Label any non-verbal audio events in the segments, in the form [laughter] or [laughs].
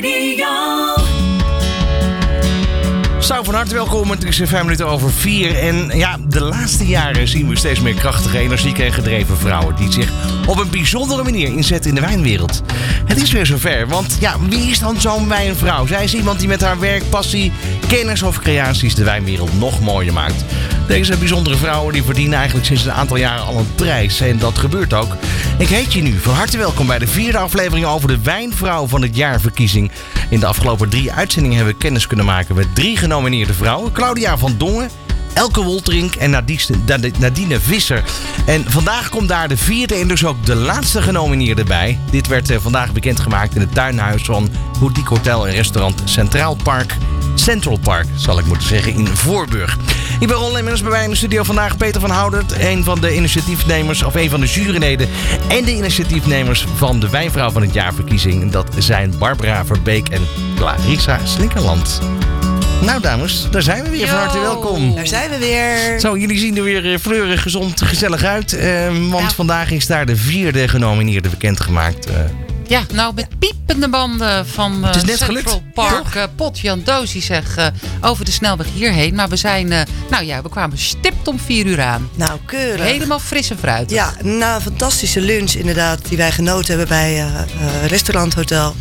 Radio. Zou van harte welkom. Het is 5 minuten over 4. En ja, de laatste jaren zien we steeds meer krachtige, energieke en gedreven vrouwen. die zich op een bijzondere manier inzetten in de wijnwereld. Het is weer zover, want ja, wie is dan zo'n wijnvrouw? Zij is iemand die met haar werk, passie, kennis of creaties de wijnwereld nog mooier maakt. Deze bijzondere vrouwen die verdienen eigenlijk sinds een aantal jaren al een prijs. En dat gebeurt ook. Ik heet je nu van harte welkom bij de vierde aflevering over de Wijnvrouw van het Jaarverkiezing. In de afgelopen drie uitzendingen hebben we kennis kunnen maken met drie genomineerde vrouwen. Claudia van Dongen, Elke Wolterink en Nadine Visser. En vandaag komt daar de vierde en dus ook de laatste genomineerde bij. Dit werd eh, vandaag bekendgemaakt in het tuinhuis van Boutique Hotel en Restaurant Centraal Park. Central Park, zal ik moeten zeggen, in Voorburg. Ik ben Ron Lemmens, bij mij in de studio vandaag Peter van Houdert. Een van de initiatiefnemers, of een van de juryleden en de initiatiefnemers van de Wijnvrouw van het Jaarverkiezing. Dat zijn Barbara Verbeek en Clarissa Slinkerland. Nou dames, daar zijn we weer. Van harte welkom. Daar zijn we weer. Zo, jullie zien er weer eh, fleurig, gezond, gezellig uit. Eh, want vandaag is daar de vierde genomineerde bekendgemaakt. Uh, ja, nou met piepende banden van uh, Central Park. Uh, Potjan Dozie zeg uh, over de snelweg hierheen. Maar we zijn, nou ja, we kwamen stipt om vier uur aan. Nou, keurig. Helemaal fris en fruitig. Ja, na een fantastische lunch inderdaad die wij genoten hebben bij Restaurant Hotel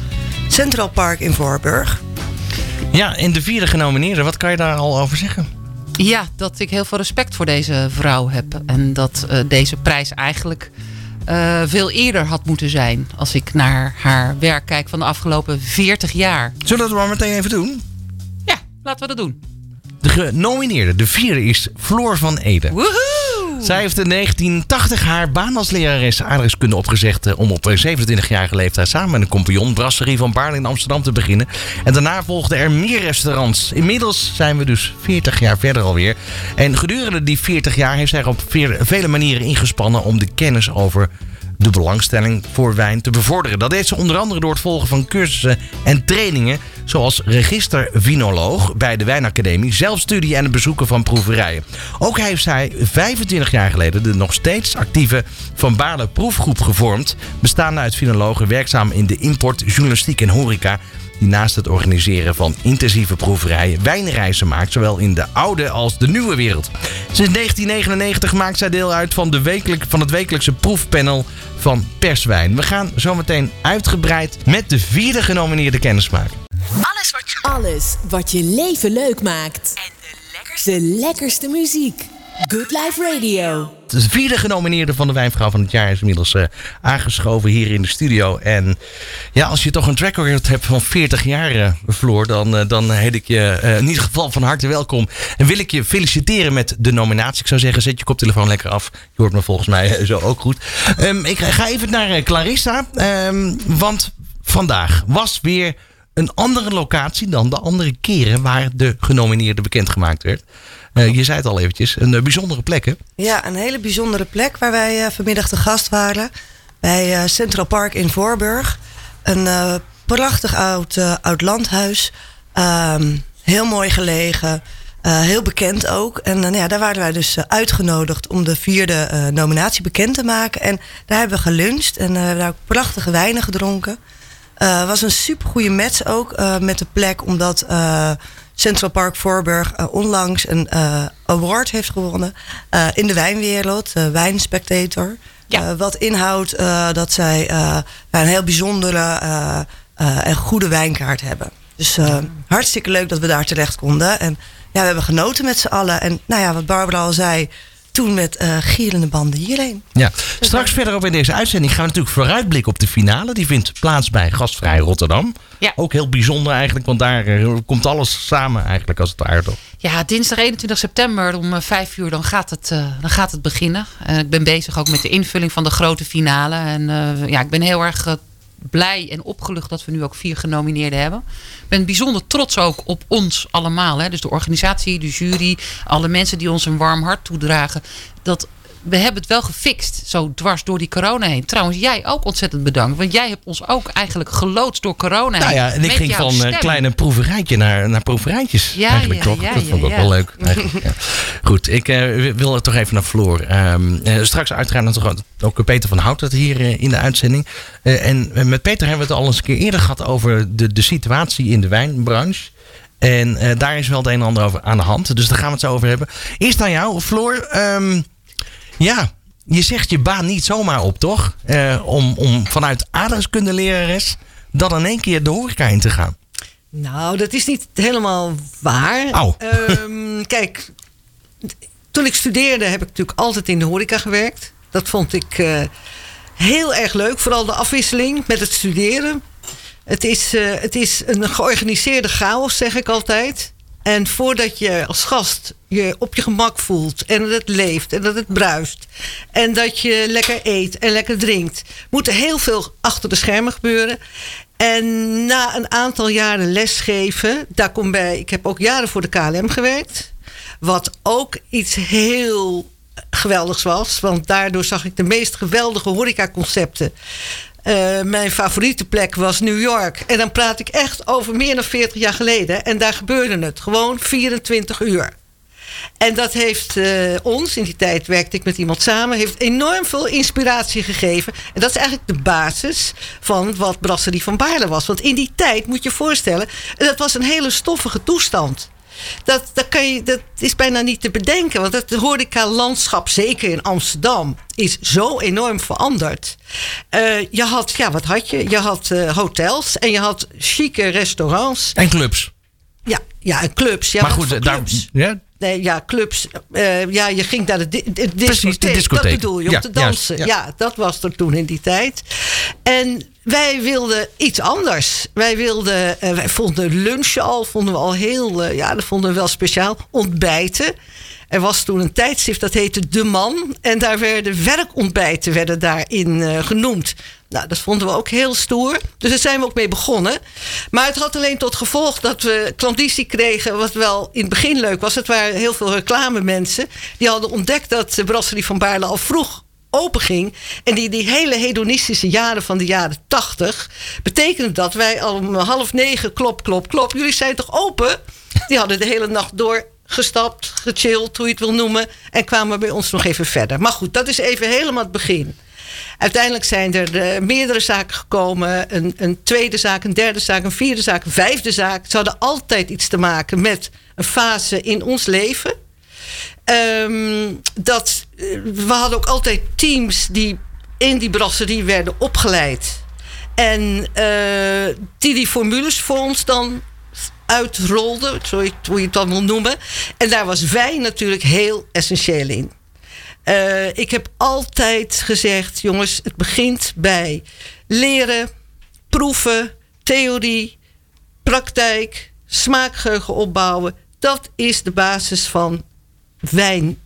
Central Park in Voorburg. Ja, in de vierde genomineerde, wat kan je daar al over zeggen? Ja, dat ik heel veel respect voor deze vrouw heb. En dat deze prijs eigenlijk uh, veel eerder had moeten zijn. Als ik naar haar werk kijk van de afgelopen 40 jaar. Zullen we dat maar meteen even doen? Ja, laten we dat doen. De genomineerde, de vierde, is Floor van Ede. Woehoe! Zij heeft in 1980 haar baan als lerares aardrijkskunde opgezegd eh, om op 27-jarige leeftijd samen met een compagnon brasserie van Baarle in Amsterdam te beginnen. En daarna volgden er meer restaurants. Inmiddels zijn we dus 40 jaar verder alweer. En gedurende die 40 jaar heeft zij op vele manieren ingespannen om de kennis over de belangstelling voor wijn te bevorderen. Dat deed ze onder andere door het volgen van cursussen en trainingen, zoals registervinoloog bij de Wijnacademie, zelfstudie en het bezoeken van proeverijen. Ook heeft zij 25 jaar geleden de nog steeds actieve Van Baarle proefgroep gevormd, bestaande uit vinologen werkzaam in de import, journalistiek en horeca die naast het organiseren van intensieve proeverijen wijnreizen maakt, zowel in de oude als de nieuwe wereld. Sinds 1999 maakt zij deel uit van, de wekelijk, van het wekelijkse proefpanel van Perswijn. We gaan zometeen uitgebreid met de vierde genomineerde kennis maken. Alles wat je, Alles wat je leven leuk maakt. En de lekkerste, de lekkerste muziek. Good Life Radio. De vierde genomineerde van de Wijnvrouw van het jaar is inmiddels uh, aangeschoven hier in de studio. En ja, als je toch een track record hebt van 40 jaar, uh, Floor, dan, uh, dan heet ik je in ieder geval van harte welkom. En wil ik je feliciteren met de nominatie. Ik zou zeggen, zet je koptelefoon lekker af. Je hoort me volgens mij zo ook goed. Um, ik ga even naar Clarissa. Um, want vandaag was weer een andere locatie dan de andere keren waar de genomineerde bekendgemaakt werd. Uh, je zei het al eventjes, een uh, bijzondere plek hè? Ja, een hele bijzondere plek waar wij uh, vanmiddag te gast waren. Bij Central Park in Voorburg. Een prachtig oud, landhuis. Um, heel mooi gelegen. heel bekend ook. En ja, daar waren wij dus uitgenodigd om de vierde nominatie bekend te maken. En daar hebben we geluncht en daar ook prachtige wijnen gedronken. Het was een super goede match ook met de plek, omdat Central Park Voorburg uh, onlangs een uh, award heeft gewonnen uh, in de wijnwereld, Wijnspectator. Ja. wat inhoudt dat zij een heel bijzondere en goede wijnkaart hebben. Dus hartstikke leuk dat we daar terecht konden. En ja, we hebben genoten met z'n allen. En nou ja, wat Barbara al zei, toen met uh, gierende banden hierheen. Ja, straks verderop in deze uitzending gaan we natuurlijk vooruitblikken op de finale. Die vindt plaats bij Gastvrij Rotterdam. Ja. Ook heel bijzonder eigenlijk, want daar eh, komt alles samen eigenlijk als het aardig. Ja, dinsdag 21 september om 5 eh, uur dan gaat het, dan gaat het beginnen. ik ben bezig ook met de invulling van de grote finale. En ja, ik ben heel erg blij en opgelucht dat we nu ook vier genomineerden hebben. Ik ben bijzonder trots ook op ons allemaal. Hè. Dus de organisatie, de jury, alle mensen die ons een warm hart toedragen. Dat we hebben het wel gefixt. Zo dwars door die corona heen. Trouwens, jij ook ontzettend bedankt. Want jij hebt ons ook eigenlijk geloodst door corona Nou ja, en ik ging van een stem. kleine proeverijtje naar, naar proeverijtjes. Ja, eigenlijk ja, toch? ja, dat vond ik ook wel leuk. [laughs] Goed, ik eh, wil er toch even naar Floor. Ehm, eh, straks uiteraard nog ook Peter van Hout hier eh, in de uitzending. Eh, en eh, met Peter hebben we het al eens een keer eerder gehad over de, de situatie in de wijnbranche. En eh, daar is wel het een en ander over aan de hand. Dus daar gaan we het zo over hebben. Eerst aan jou, Floor. Ehm, ja, je zegt je baan niet zomaar op, toch? Eh, om, om vanuit aardrijkskundelerares dan in één keer de horeca in te gaan. Nou, dat is niet helemaal waar. Au. Ehm, [laughs] kijk, toen ik studeerde heb ik natuurlijk altijd in de horeca gewerkt. Dat vond ik eh, heel erg leuk. Vooral de afwisseling met het studeren. Het is, eh, het is een georganiseerde chaos, zeg ik altijd. En voordat je als gast je op je gemak voelt en dat het leeft en dat het bruist en dat je lekker eet en lekker drinkt, moet er heel veel achter de schermen gebeuren. En na een aantal jaren lesgeven, daar komt bij, ik heb ook jaren voor de KLM gewerkt, wat ook iets heel geweldigs was, want daardoor zag ik de meest geweldige horecaconcepten. Eh, mijn favoriete plek was New York. En dan praat ik echt over meer dan 40 jaar geleden. En daar gebeurde het gewoon 24 uur. En dat heeft eh, ons, in die tijd werkte ik met iemand samen, heeft enorm veel inspiratie gegeven. En dat is eigenlijk de basis van wat Brasserie van Baarle was. Want in die tijd, moet je je voorstellen, dat was een hele stoffige toestand. Dat, dat, kan je, dat is bijna niet te bedenken. Want het horeca-landschap, zeker in Amsterdam, is zo enorm veranderd. Eh, je had, ja, wat had je? Je had eh, hotels en je had chique restaurants. En clubs. Ja, ja en clubs. Ja, maar goed, daar, clubs? ja, Nee, ja, clubs. eh, ja, je ging naar de, di- de discotheek. de discotheek. Dat bedoel je, om Ja, te dansen. ja. dat was er toen in die tijd. En wij wilden iets anders. Wij wilden, eh, wij vonden lunchen al, vonden we al heel, eh, ja, dat vonden we wel speciaal. Ontbijten. Er was toen een tijdschrift dat heette De Man. En daar werden werkontbijten werden daarin eh, genoemd. Nou, dat vonden we ook heel stoer. Dus daar zijn we ook mee begonnen. Maar het had alleen tot gevolg dat we klandizie kregen... wat wel in het begin leuk was. Het waren heel veel reclamemensen. Die hadden ontdekt dat de Brasserie van Baarle al vroeg open ging. En die, die hele hedonistische jaren van de jaren tachtig... betekende dat wij al om half negen klop, klop, klop... jullie zijn toch open? Die hadden de hele nacht door gestapt, gechilled, hoe je het wil noemen... en kwamen bij ons nog even verder. Maar goed, dat is even helemaal het begin. Uiteindelijk zijn er eh, meerdere zaken gekomen. Een, een tweede zaak, een derde zaak, een vierde zaak, een vijfde zaak. Ze hadden altijd iets te maken met een fase in ons leven. Ehm, dat, eh, we hadden ook altijd teams die in die brasserie werden opgeleid. En eh, die die formules voor ons dan je- hoe je het dan wil noemen. En daar was wijn natuurlijk heel essentieel in. Eh, ik heb altijd gezegd, jongens, het begint bij leren, proeven, theorie, praktijk, smaakgeheugen opbouwen. Dat is de basis van wijn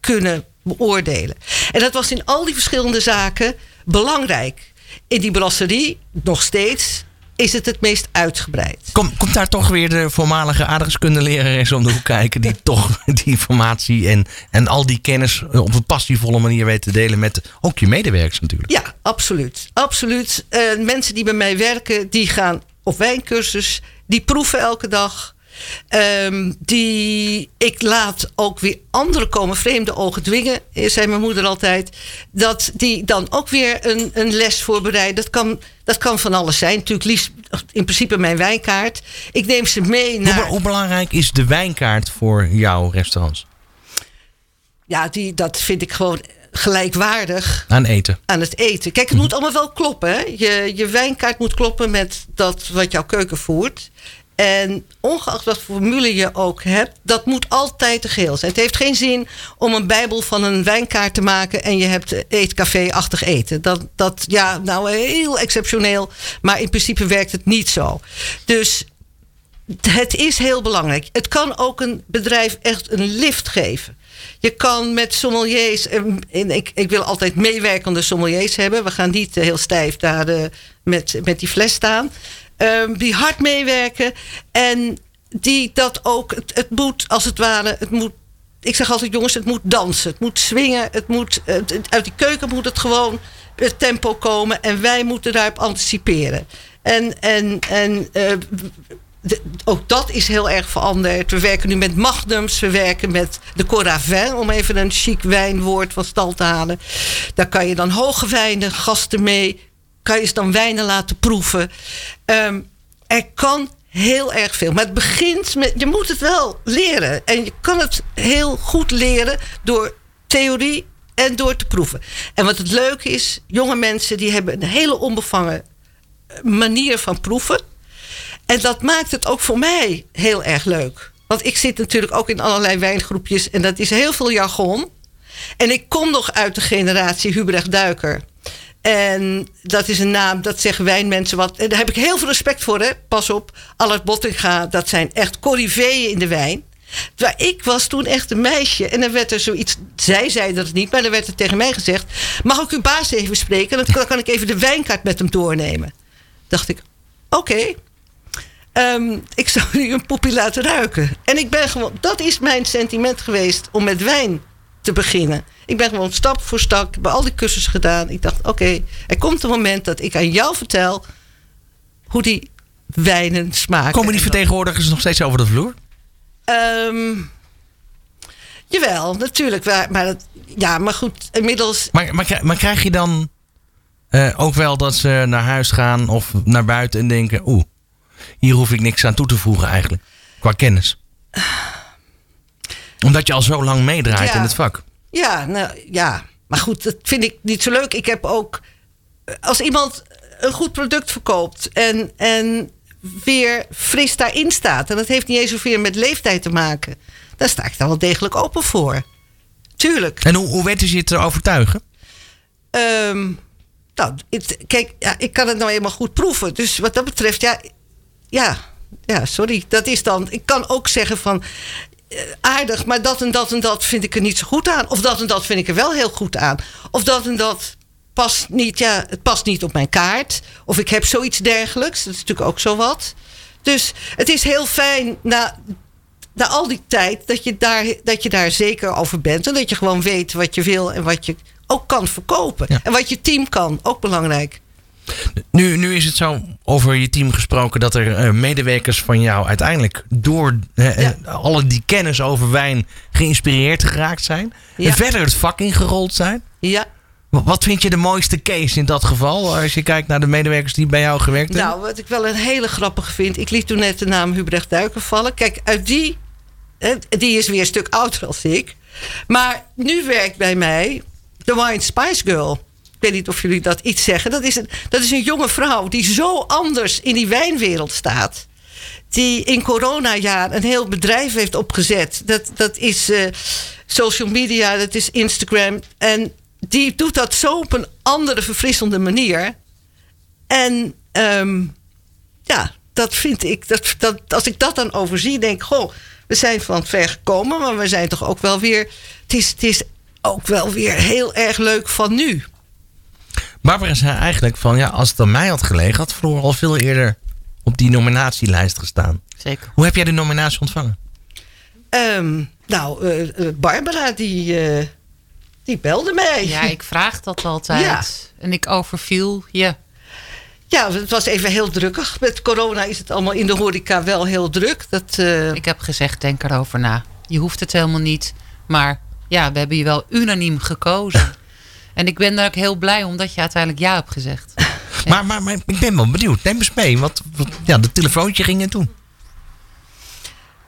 kunnen beoordelen. En dat was in al die verschillende zaken belangrijk. In die brasserie, nog steeds, is het het meest uitgebreid. Kom, komt daar toch weer de voormalige aardrijkskundelerares om de hoek kijken... die [laughs] toch die informatie en, en al die kennis op een passievolle manier weet te delen... met ook je medewerkers natuurlijk. Ja, absoluut. Absoluut. Eh, mensen die bij mij werken, die gaan op wijncursus. Die proeven elke dag. Ehm, die, ik laat ook weer anderen komen, vreemde ogen dwingen, eh, zei mijn moeder altijd. Dat die dan ook weer een, een les voorbereiden. Dat kan, dat kan van alles zijn. Natuurlijk liefst in principe mijn wijnkaart. Ik neem ze mee naar... hoe belangrijk is de wijnkaart voor jouw restaurants? Ja, die, dat vind ik gewoon gelijkwaardig Aan eten. aan het eten. Kijk, het moet allemaal wel kloppen. Hè? Je, je wijnkaart moet kloppen met dat wat jouw keuken voert. En ongeacht wat formule je ook hebt, dat moet altijd te geheel zijn. Het heeft geen zin om een bijbel van een wijnkaart te maken en je hebt eetcafé-achtig eten. Dat, dat, ja, nou heel exceptioneel, maar in principe werkt het niet zo. Dus het is heel belangrijk. Het kan ook een bedrijf echt een lift geven. Je kan met sommeliers, en ik, ik wil altijd meewerkende sommeliers hebben. We gaan niet heel stijf daar eh, met, met die fles staan. Ehm, die hard meewerken en die dat ook, het, moet als het ware, het moet ik zeg altijd, jongens, het moet dansen. Het moet swingen. Het moet, uit die keuken moet het gewoon het tempo komen. En wij moeten daarop anticiperen. En, en, en eh, ook dat is heel erg veranderd. We werken nu met magnums. We werken met de Coravin. Om even een chic wijnwoord van stal te halen. Daar kan je dan hoge wijnen, gasten mee. Kan je ze dan wijnen laten proeven. Ehm, er kan heel erg veel. Maar het begint met. Je moet het wel leren. En je kan het heel goed leren door theorie en door te proeven. En wat het leuke is, jonge mensen die hebben een hele onbevangen eh, manier van proeven. En dat maakt het ook voor mij heel erg leuk. Want ik zit natuurlijk ook in allerlei wijngroepjes en dat is heel veel jargon. En ik kom nog uit de generatie Hubrecht Duiker. En dat is een naam, dat zeggen wijnmensen wat. En daar heb ik heel veel respect voor, hè. Pas op, Allard Bottinga, dat zijn echt corriveeën in de wijn. Waar ik was toen echt een meisje. En dan werd er zoiets. Zij zei dat niet, maar dan werd er tegen mij gezegd: Mag ik uw baas even spreken? Dan kan- ik even de wijnkaart met hem doornemen. Dacht ik: Oké. Ehm, ik zou nu een poepie laten ruiken. En ik ben gewoon, dat is mijn sentiment geweest om met wijn te beginnen. Ik ben gewoon stap voor stap, ik heb al die cursussen gedaan. Ik dacht, oké, er komt een moment dat ik aan jou vertel hoe die wijnen smaken. Komen die vertegenwoordigers nog steeds over de vloer? Ehm, jawel, natuurlijk. Maar, maar, dat- ja, maar goed, inmiddels Maar, maar krijg je dan eh, ook wel dat ze naar huis gaan of naar buiten en denken: oeh, hier hoef ik niks aan toe te voegen eigenlijk. Qua kennis. Omdat je al zo lang meedraait Ja. in het vak. Ja, nou ja. Maar goed, dat vind ik niet zo leuk. Ik heb ook. Als iemand een goed product verkoopt en, en weer fris daarin staat. en dat heeft niet eens zoveel met leeftijd te maken. dan sta ik daar wel degelijk open voor. Tuurlijk. En hoe, hoe weten ze je te overtuigen? Ehm, nou, het- kijk, ja, ik kan het nou eenmaal goed proeven. Dus wat dat betreft, ja, ja, ja, sorry. Dat is dan. Ik kan ook zeggen van. Eh, aardig, maar dat en dat en dat vind ik er niet zo goed aan. Of dat en dat vind ik er wel heel goed aan. Of dat en dat past niet, ja, het past niet op mijn kaart. Of ik heb zoiets dergelijks. Dat is natuurlijk ook zo wat. Dus het is heel fijn na, na al die tijd dat je, daar, dat je daar zeker over bent. En dat je gewoon weet wat je wil en wat je ook kan verkopen. Ja. En wat je team kan, ook belangrijk. Nu, nu is het zo over je team gesproken dat er eh, medewerkers van jou uiteindelijk door Ja. eh, alle die kennis over wijn geïnspireerd geraakt zijn. Ja. En verder het vak ingerold zijn. Ja, Wa- Wat vind je de mooiste case in dat geval? Als je kijkt naar de medewerkers die bij jou gewerkt hebben. nou, wat ik wel een hele grappige vind. Ik liet toen net de naam Hubrecht Duiker vallen. Kijk, uit die, die is weer een stuk [laughs] ouder als ik. Maar nu werkt bij mij de Wine Spice Girl. Weet niet of jullie dat iets zeggen. Dat is een, dat is een jonge vrouw die zo anders in die wijnwereld staat. Die in coronajaar een heel bedrijf heeft opgezet. Dat, dat is eh, social media, dat is Instagram. En die doet dat zo op een andere, verfrissende manier. En ehm, ja, dat vind ik. Dat, dat, als ik dat dan overzie, denk ik: Goh, we zijn van ver gekomen, maar we zijn toch ook wel weer. Het is, het is ook wel weer heel erg leuk van nu. Barbara zei eigenlijk van ja, als het aan mij had gelegen, had Floor al veel eerder op die nominatielijst gestaan. Zeker. Hoe heb jij de nominatie ontvangen? Ehm, nou, eh, eh, Barbara, die, eh, die belde mij. Ja, ik vraag dat altijd. Ja. En ik overviel je. Ja, het was even heel drukkig. Met corona is het allemaal in de horeca wel heel druk. Dat, eh, Ik heb gezegd, denk erover na. Je hoeft het helemaal niet. Maar ja, we hebben je wel unaniem gekozen. [laughs] En ik ben daar ook heel blij omdat je uiteindelijk ja hebt gezegd. [laughs] Maar, maar, maar ik ben wel benieuwd. Neem eens mee. Wat, wat- ja, de telefoontje ging en toen.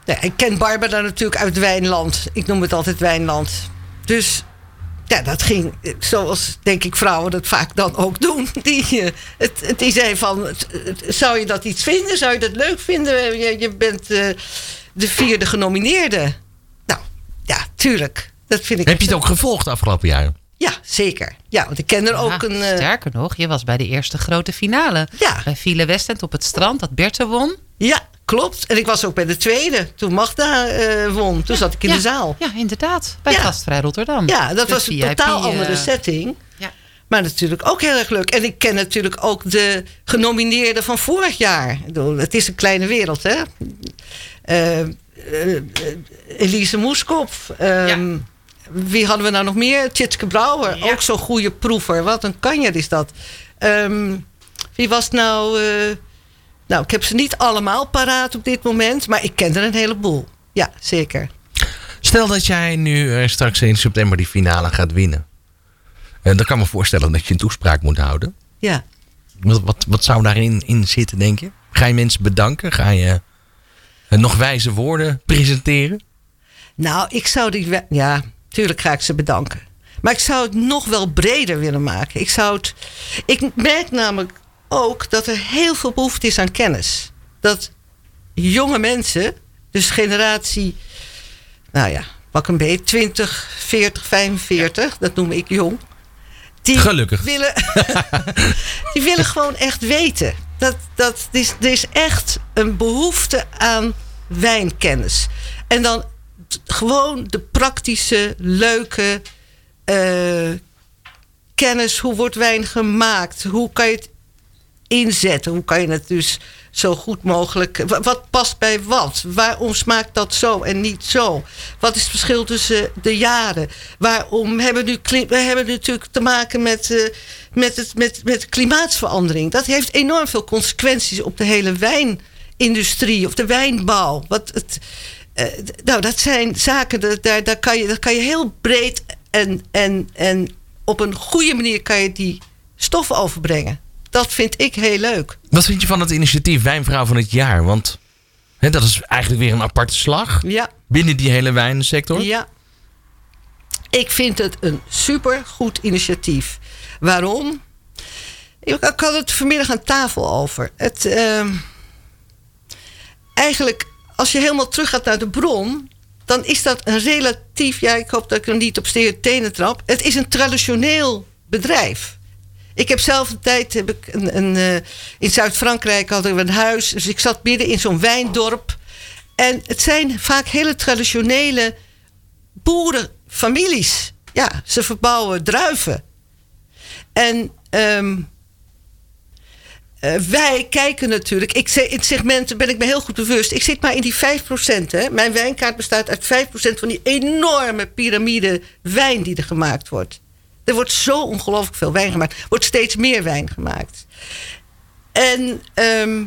Ja, ik ken Barbara natuurlijk uit Wijnland. Ik noem het altijd Wijnland. Dus ja, dat ging zoals denk ik vrouwen dat vaak dan ook doen. [laughs] Die, eh, het, het, die zei van, het- het- zou je dat iets vinden? Zou je dat leuk vinden? Je, je bent eh, de vierde genomineerde. Nou, ja, tuurlijk. Dat vind ik Heb je het ook gevolgd de afgelopen jaren? Ja, zeker. Ja, want ik ken er ook een... eh, Sterker nog, je was bij de eerste grote finale. Ja. Bij File Westend op het strand, dat Berthe won. ja, klopt. En ik was ook bij de tweede. Toen Magda eh, won. Toen zat ik in ja, de zaal. Ja, inderdaad. Bij. Gastvrij Rotterdam. Ja, dat was een totaal andere eh, setting. Ja. Maar natuurlijk ook heel erg leuk. En ik ken natuurlijk ook de genomineerden van vorig jaar. Het is een kleine wereld, hè? Elise Moeskop. Ehm, Wie hadden we nou nog meer? Tjitske Brouwer, ook zo'n goede proever. Wat een kanjer is dat. Ehm, wie was nou... eh, nou, ik heb ze niet allemaal paraat op dit moment, maar ik ken er een heleboel. Ja, zeker. Stel dat jij nu eh, straks in september die finale gaat winnen. En dan kan ik me voorstellen dat je een toespraak moet houden. Ja. Wat, wat, wat zou daarin in zitten, denk je? Ga je mensen bedanken? Ga je eh, nog wijze woorden presenteren? Nou, ik zou die. Ja, tuurlijk ga ik ze bedanken. Maar ik zou het nog wel breder willen maken. Ik zou het. Ik merk namelijk ook dat er heel veel behoefte is aan kennis. Dat jonge mensen, dus generatie. Nou ja, pak een beetje 20, 40, 45, dat noem ik jong. Die Gelukkig. Willen, [laughs] die willen gewoon echt weten. Dat, dat er is, er is echt een behoefte aan wijnkennis. En dan gewoon de praktische, leuke eh, kennis. Hoe wordt wijn gemaakt? Hoe kan je het inzetten? Hoe kan je het dus zo goed mogelijk... wa- Wat past bij wat? Waarom smaakt dat zo en niet zo? Wat is het verschil tussen de jaren? Waarom hebben we nu... We hebben natuurlijk te maken met, eh, met, het, met, met klimaatsverandering. Dat heeft enorm veel consequenties op de hele wijnindustrie... of de wijnbouw. Wat het, eh, nou, dat zijn zaken, dat- daar, daar, kan je, daar kan je heel breed... en, en, en op een goede manier kan je die stoffen overbrengen. Dat vind ik heel leuk. Wat vind je van het initiatief Wijnvrouw van het Jaar? Want hè, dat is eigenlijk weer een aparte slag Ja, binnen die hele wijnsector. ja. Ik vind het een supergoed initiatief. Ik ik had het vanmiddag aan tafel over. Het, ehm, eigenlijk, als je helemaal terug gaat naar de bron, dan is dat een relatief. Ja, ik hoop dat ik er niet op stere tenen trap. Het is een traditioneel bedrijf. Ik heb zelf een tijd heb ik een, een, eh, in Zuid-Frankrijk hadden we een huis. Dus ik zat midden in zo'n wijndorp. En het zijn vaak hele traditionele boerenfamilies. Ja, ze verbouwen druiven. En ehm, eh, wij kijken natuurlijk. Ik in het segment ben ik me heel goed bewust. Ik zit maar in die 5%. Hè. Mijn wijnkaart bestaat uit 5% van die enorme piramide wijn die er gemaakt wordt. Er wordt zo ongelooflijk veel wijn gemaakt. Er wordt steeds meer wijn gemaakt. En ehm,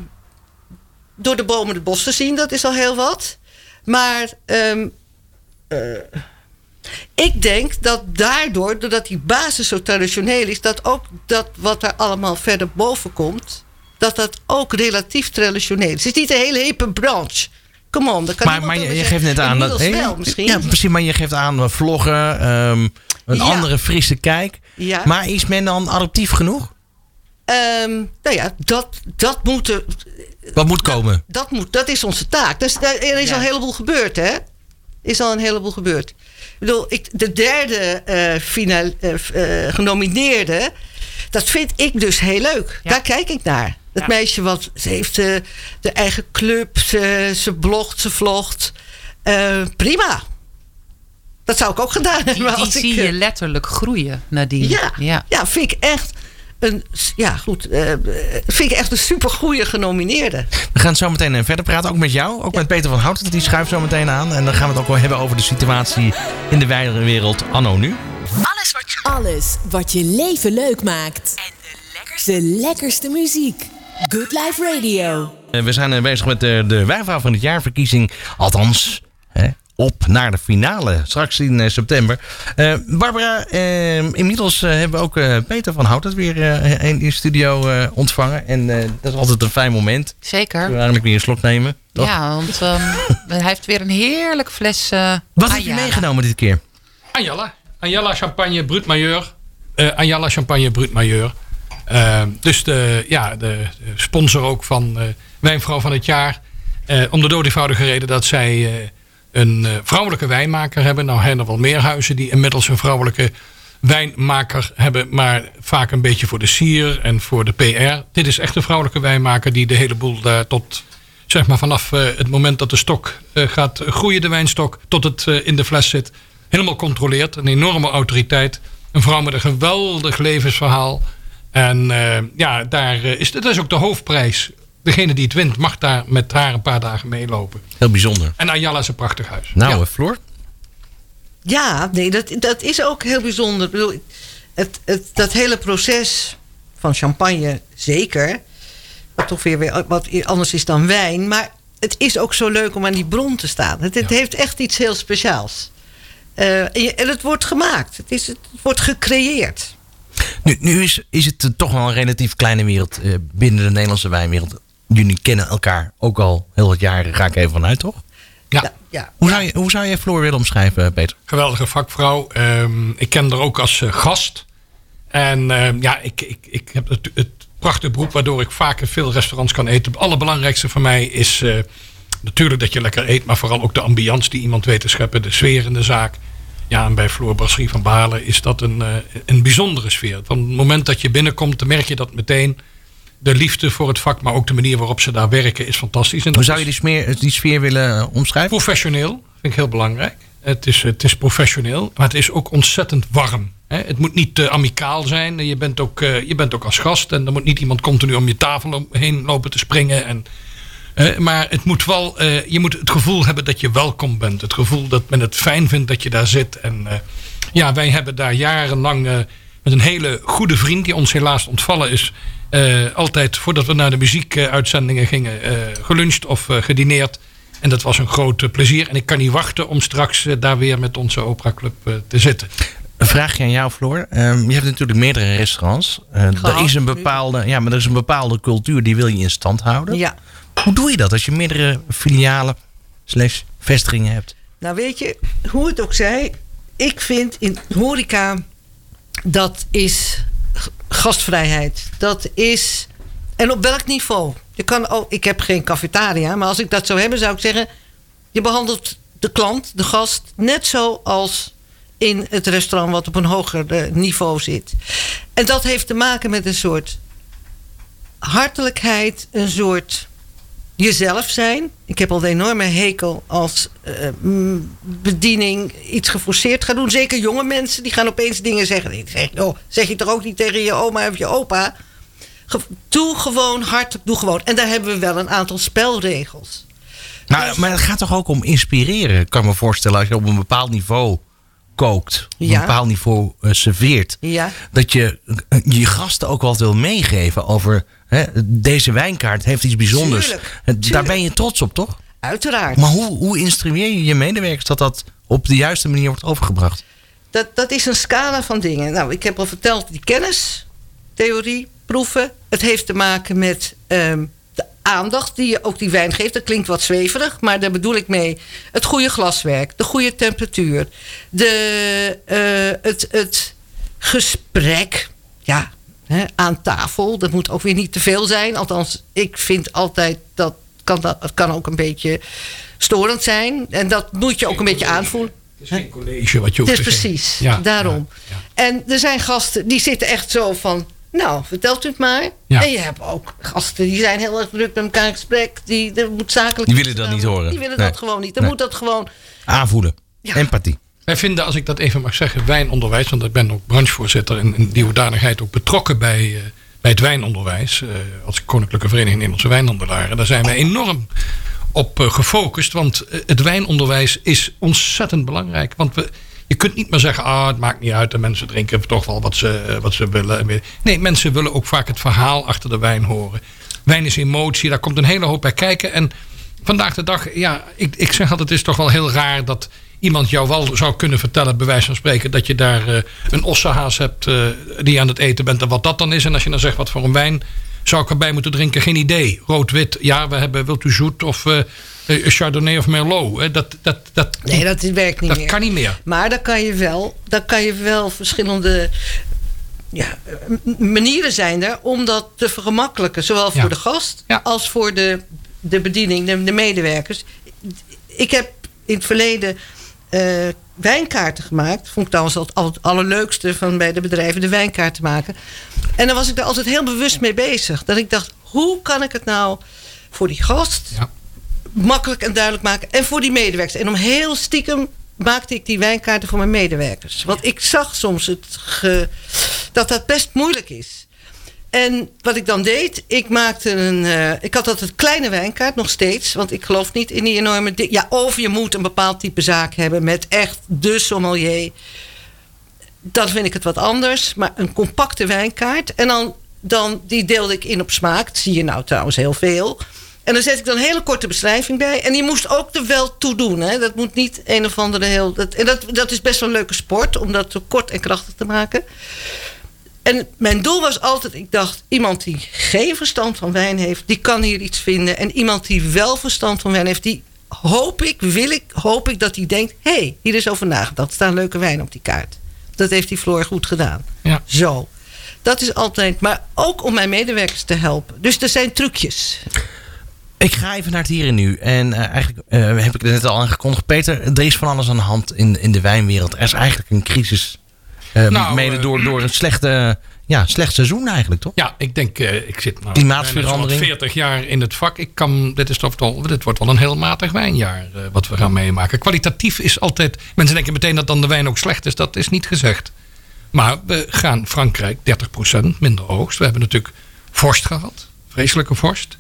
door de bomen het bos te zien, dat is al heel wat. Maar ehm, eh, ik denk dat daardoor, doordat die basis zo traditioneel is, dat ook dat wat er allemaal verder boven komt, dat dat ook relatief traditioneel is. Het is niet een hele hippe branche. Come on, dat kan Maar, maar je, geeft net aan dat. Wel, misschien. Ja, precies. Maar je geeft aan eh, vloggen, ehm, een Ja. andere frisse kijk. Ja. Maar is men dan adaptief genoeg? Ehm, nou ja, dat, dat moet er- Wat moet komen? dat, moet, dat is onze taak. Dus, daar- er is Ja. al een heleboel gebeurd, hè? Is al een heleboel gebeurd. Ik bedoel, ik, de derde eh final, eh, eh, genomineerde, dat vind ik dus heel leuk. Ja. Daar kijk ik naar. Dat Ja. meisje, wat, ze heeft eh, de eigen club, ze, ze blogt, ze vlogt. Eh, prima. Dat zou ik ook gedaan hebben. Die, die als ik, zie eh, je letterlijk groeien, Nadine. ja, ja. ja. vind ik echt een, ja, goed, eh, vind ik echt een supergoeie genomineerde. We gaan zo meteen eh, verder praten, ook met jou. Ook met Peter van Houten, die schuift zo meteen aan. En dan gaan we het ook wel hebben over de situatie in de wijnwereld anno nu. Alles wat je, Alles wat je leven leuk maakt. En de lekkerste, de lekkerste muziek. Good Life Radio. Eh, We zijn eh, bezig met de, de wijnvrouw van het jaarverkiezing. Althans, hè, op naar de finale. Straks in eh, september. Eh, Barbara, eh, inmiddels eh, hebben we ook eh, Peter van Houten weer eh, in de studio eh, ontvangen. En eh, dat is altijd een fijn moment. Zeker. We eigenlijk weer een slok nemen? toch? Ja, want ehm, [laughs] hij heeft weer een heerlijk fles. eh Wat heb je meegenomen dit keer? Anjala. Anjala Champagne Brut Majeur. Eh Anjala Champagne Brut Majeur. Eh, dus de, ja, de sponsor ook van eh, Wijnvrouw van het Jaar. Eh, om de doodeenvoudige reden dat zij eh, een vrouwelijke wijnmaker hebben. Nou zijn er wel meer huizen die inmiddels een vrouwelijke wijnmaker hebben. Maar vaak een beetje voor de sier en voor de PR. Dit is echt een vrouwelijke wijnmaker die de hele boel daar tot zeg maar vanaf het moment dat de stok gaat groeien, de wijnstok, tot het in de fles zit, helemaal controleert. Een enorme autoriteit. Een vrouw met een geweldig levensverhaal. En eh, ja, daar eh, is, dat is ook de hoofdprijs degene die het wint mag daar met haar een paar dagen meelopen. Heel bijzonder. En Ayala is een prachtig huis. Nou, Ja. eh, Floor? Ja, nee, dat, dat is ook heel bijzonder. Ik bedoel, het, het, dat hele proces van champagne, zeker. Wat toch weer, weer wat anders is dan wijn. Maar het is ook zo leuk om aan die bron te staan. Het, het Ja. heeft echt iets heel speciaals. Eh, en, je- en het wordt gemaakt. Het, is, het wordt gecreëerd. Nu, nu is, is het eh, toch wel een relatief kleine wereld eh, binnen de Nederlandse wijnwereld. Jullie kennen elkaar ook al heel wat jaren, ga ik even vanuit, toch? Ja. Ja, ja. Hoe zou je, hoe zou je Floor willen omschrijven, Peter? Geweldige vakvrouw. Ehm, ik ken haar ook als eh, gast. En ehm, ja, ik, ik, ik heb het, het prachtige beroep waardoor ik vaak in veel restaurants kan eten. Het allerbelangrijkste voor mij is eh, natuurlijk dat je lekker eet, maar vooral ook de ambiance die iemand weet te scheppen, de sfeer in de zaak. Ja, en bij Floor Brasserie van Balen is dat een, eh, een bijzondere sfeer. Van het moment dat je binnenkomt, dan merk je dat meteen. De liefde voor het vak, maar ook de manier waarop ze daar werken, is fantastisch. En Hoe zou je die, sfeer willen eh, omschrijven? Professioneel, vind ik heel belangrijk. Het is, het is professioneel, maar het is ook ontzettend warm. Het moet niet te amicaal zijn. Je bent, ook, eh, je bent ook als gast en er moet niet iemand continu om je tafel heen lopen te springen. En, eh, maar het moet wel, eh, je moet het gevoel hebben dat je welkom bent. Het gevoel dat men het fijn vindt dat je daar zit. En eh, ja, wij hebben daar jarenlang eh, met een hele goede vriend, die ons helaas ontvallen is, eh, altijd voordat we naar de muziekuitzendingen gingen, eh, geluncht of eh, gedineerd. En dat was een groot plezier. En ik kan niet wachten om straks daar weer met onze Opera Club eh, te zitten. Een vraagje aan jou, Floor. Ehm, je hebt natuurlijk meerdere restaurants. Eh er, is een bepaalde, ja, maar er is een bepaalde cultuur die wil je in stand houden. ja. Hoe doe je dat als je meerdere filialen slash vestigingen hebt? Nou weet je, hoe het ook zij, ik vind in horeca dat is gastvrijheid. Dat is en op welk niveau? Je kan ook, ik heb geen cafetaria, maar als ik dat zou hebben, zou ik zeggen: je behandelt de klant, de gast, net zo als in het restaurant wat op een hoger eh, niveau zit. En dat heeft te maken met een soort hartelijkheid, een soort jezelf zijn. Ik heb al een enorme hekel als eh, mm, bediening iets geforceerd gaat doen. Zeker jonge mensen die gaan opeens dingen zeggen. Ik zeg, oh, zeg je toch ook niet tegen je oma of je opa? Doe gewoon hartelijk, doe gewoon. En daar hebben we wel een aantal spelregels. Maar, maar het gaat toch ook om inspireren, kan ik me voorstellen. Als je op een bepaald niveau kookt, op Ja. een bepaald niveau eh, serveert. Ja. Dat je eh, je gasten ook wat wil meegeven over... Hè, deze wijnkaart heeft iets bijzonders. Tuurlijk, Eh, Daar ben je trots op, toch? Uiteraard. Maar hoe, hoe instrueer je je medewerkers dat dat op de juiste manier wordt overgebracht? Dat, dat is een scala van dingen. Nou, ik heb al verteld, die kennis, theorie, proeven. Het heeft te maken met ehm, aandacht die je ook die wijn geeft. Dat klinkt wat zweverig, maar daar bedoel ik mee het goede glaswerk, de goede temperatuur, de, eh, het, het gesprek. Ja, hè, aan tafel. Dat moet ook weer niet te veel zijn. Althans, ik vind altijd dat kan, dat, het kan ook een beetje storend zijn. En dat moet je ook een beetje aanvoelen. Het is geen college wat je hoeft Het is te geven. precies, Ja, daarom. ja, ja. En er zijn gasten die zitten echt zo van... Nou, vertelt u het maar. Ja. En je hebt ook gasten die zijn heel erg druk met elkaar in gesprek. Die, er moet zakelijk Die willen dat niet horen. Die willen Nee. dat gewoon niet. Dan Nee. moet dat gewoon... Aanvoelen. Ja. Empathie. Wij vinden, als ik dat even mag zeggen, wijnonderwijs, want ik ben ook branchevoorzitter en in die hoedanigheid ook betrokken bij, eh, bij het wijnonderwijs. eh, als Koninklijke Vereniging Nederlandse Wijnhandelaren. Daar zijn wij enorm op eh, gefocust, want het wijnonderwijs is ontzettend belangrijk. Want we, je kunt niet meer zeggen, ah, het maakt niet uit, de mensen drinken toch wel wat ze, eh, wat ze willen. Nee, mensen willen ook vaak het verhaal achter de wijn horen. Wijn is emotie, daar komt een hele hoop bij kijken. En vandaag de dag, ja, ik, ik zeg altijd, het is toch wel heel raar dat iemand jou wel zou kunnen vertellen, bij wijze van spreken, dat je daar eh, een ossenhaas hebt eh, die aan het eten bent en wat dat dan is. En als je dan zegt wat voor een wijn zou ik erbij moeten drinken, geen idee. Rood-wit, ja, we hebben, wilt u zoet of Chardonnay of Merlot. hè? Dat, dat, dat, Nee, dat werkt niet dat meer. kan niet meer. Maar dan kan je wel, dan kan je wel verschillende ja, manieren zijn er om dat te vergemakkelijken. Zowel voor Ja. de gast Ja. als voor de, de bediening, de, de medewerkers. Ik heb in het verleden eh, wijnkaarten gemaakt. Vond ik trouwens altijd het allerleukste van bij de bedrijven de wijnkaarten maken. En dan was ik daar altijd heel bewust mee bezig. Dat ik dacht, hoe kan ik het nou voor die gast Ja. Makkelijk en duidelijk maken. En voor die medewerkers. En om heel stiekem maakte ik die wijnkaarten voor mijn medewerkers. Want ik zag soms het dat dat best moeilijk is. En wat ik dan deed, ik maakte een. eh, ik had altijd kleine wijnkaart nog steeds. Want ik geloof niet in die enorme. Ja, of je moet een bepaald type zaak hebben met echt de sommelier. Dan vind ik het wat anders. Maar een compacte wijnkaart. En dan, dan die deelde ik in op smaak. Dat zie je nou trouwens heel veel. En dan zet ik dan een hele korte beschrijving bij. En die moest ook er wel toe doen. Hè. Dat moet niet een of andere heel. Dat, en dat, dat is best wel een leuke sport om dat zo kort en krachtig te maken. En mijn doel was altijd, ik dacht, iemand die geen verstand van wijn heeft, die kan hier iets vinden. En iemand die wel verstand van wijn heeft, die hoop ik, wil ik, hoop ik dat hij denkt, hé, hey, hier is over nagedacht. Er staan leuke wijn op die kaart. Dat heeft die Floor goed gedaan. Ja. Zo. Dat is altijd, maar ook om mijn medewerkers te helpen. Dus er zijn trucjes. Ik ga even naar het hier en nu. En eh, eigenlijk eh, heb ik het net al aangekondigd. Peter, er is van alles aan de hand in, in de wijnwereld. Er is eigenlijk een crisis. eh, Nou, mede door, door een slechte, ja, slecht seizoen eigenlijk, toch? Ja, ik denk, ik zit nou Klimaatverandering. bijna zo'n 40 jaar in het vak. Ik kan, dit, is toch wel, dit wordt wel een heel matig wijnjaar wat we gaan meemaken. Kwalitatief is altijd, mensen denken meteen dat dan de wijn ook slecht is. Dat is niet gezegd. Maar we gaan Frankrijk 30% minder oogst. We hebben natuurlijk vorst gehad, vreselijke vorst.